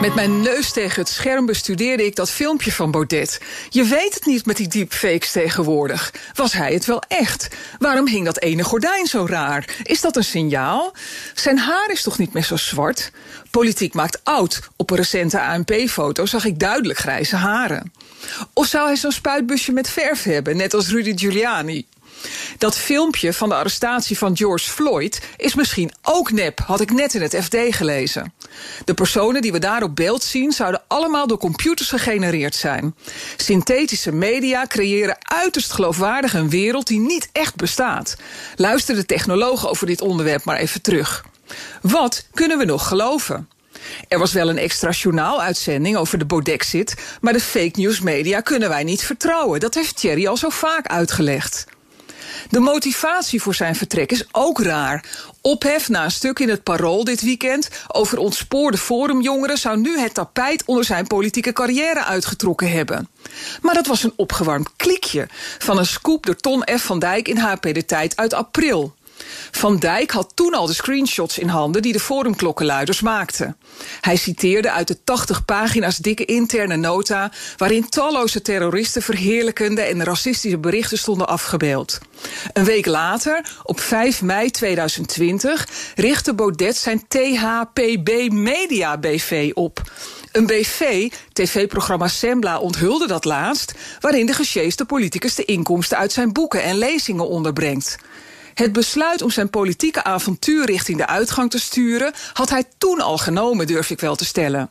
Met mijn neus tegen het scherm bestudeerde ik dat filmpje van Baudet. Je weet het niet met die deepfakes tegenwoordig. Was hij het wel echt? Waarom hing dat ene gordijn zo raar? Is dat een signaal? Zijn haar is toch niet meer zo zwart? Politiek maakt oud. Op een recente ANP-foto zag ik duidelijk grijze haren. Of zou hij zo'n spuitbusje met verf hebben, net als Rudy Giuliani? Dat filmpje van de arrestatie van George Floyd is misschien ook nep, had ik net in het FD gelezen. De personen die we daar op beeld zien zouden allemaal door computers gegenereerd zijn. Synthetische media creëren uiterst geloofwaardig een wereld die niet echt bestaat. Luister de technologen over dit onderwerp maar even terug. Wat kunnen we nog geloven? Er was wel een extra journaaluitzending over de Bodexit, maar de fake news media kunnen wij niet vertrouwen. Dat heeft Thierry al zo vaak uitgelegd. De motivatie voor zijn vertrek is ook raar. Ophef na een stuk in het Parool dit weekend over ontspoorde forumjongeren zou nu het tapijt onder zijn politieke carrière uitgetrokken hebben. Maar dat was een opgewarmd klikje van een scoop door Ton F. van Dijk in HP De Tijd uit april. Van Dijk had toen al de screenshots in handen die de forumklokkenluiders maakten. Hij citeerde uit de 80 pagina's dikke interne nota... waarin talloze terroristen verheerlijkende en racistische berichten stonden afgebeeld. Een week later, op 5 mei 2020, richtte Baudet zijn THPB Media BV op... Een BV, tv-programma Sembla, onthulde dat laatst... waarin de gesjeeste politicus de inkomsten uit zijn boeken en lezingen onderbrengt. Het besluit om zijn politieke avontuur richting de uitgang te sturen had hij toen al genomen, durf ik wel te stellen.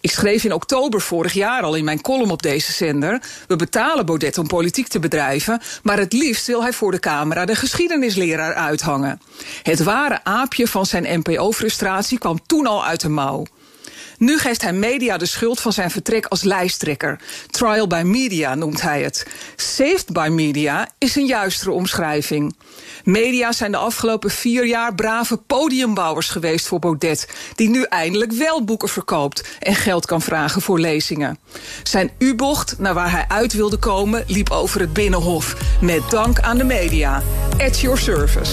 Ik schreef in oktober vorig jaar al in mijn column op deze zender... we betalen Baudet om politiek te bedrijven... maar het liefst wil hij voor de camera de geschiedenisleraar uithangen. Het ware aapje van zijn NPO-frustratie kwam toen al uit de mouw. Nu geeft hij media de schuld van zijn vertrek als lijsttrekker. Trial by media noemt hij het. Saved by media is een juistere omschrijving. Media zijn de afgelopen vier jaar brave podiumbouwers geweest voor Baudet... die nu eindelijk wel boeken verkoopt en geld kan vragen voor lezingen. Zijn U-bocht naar waar hij uit wilde komen liep over het Binnenhof. Met dank aan de media. At your service.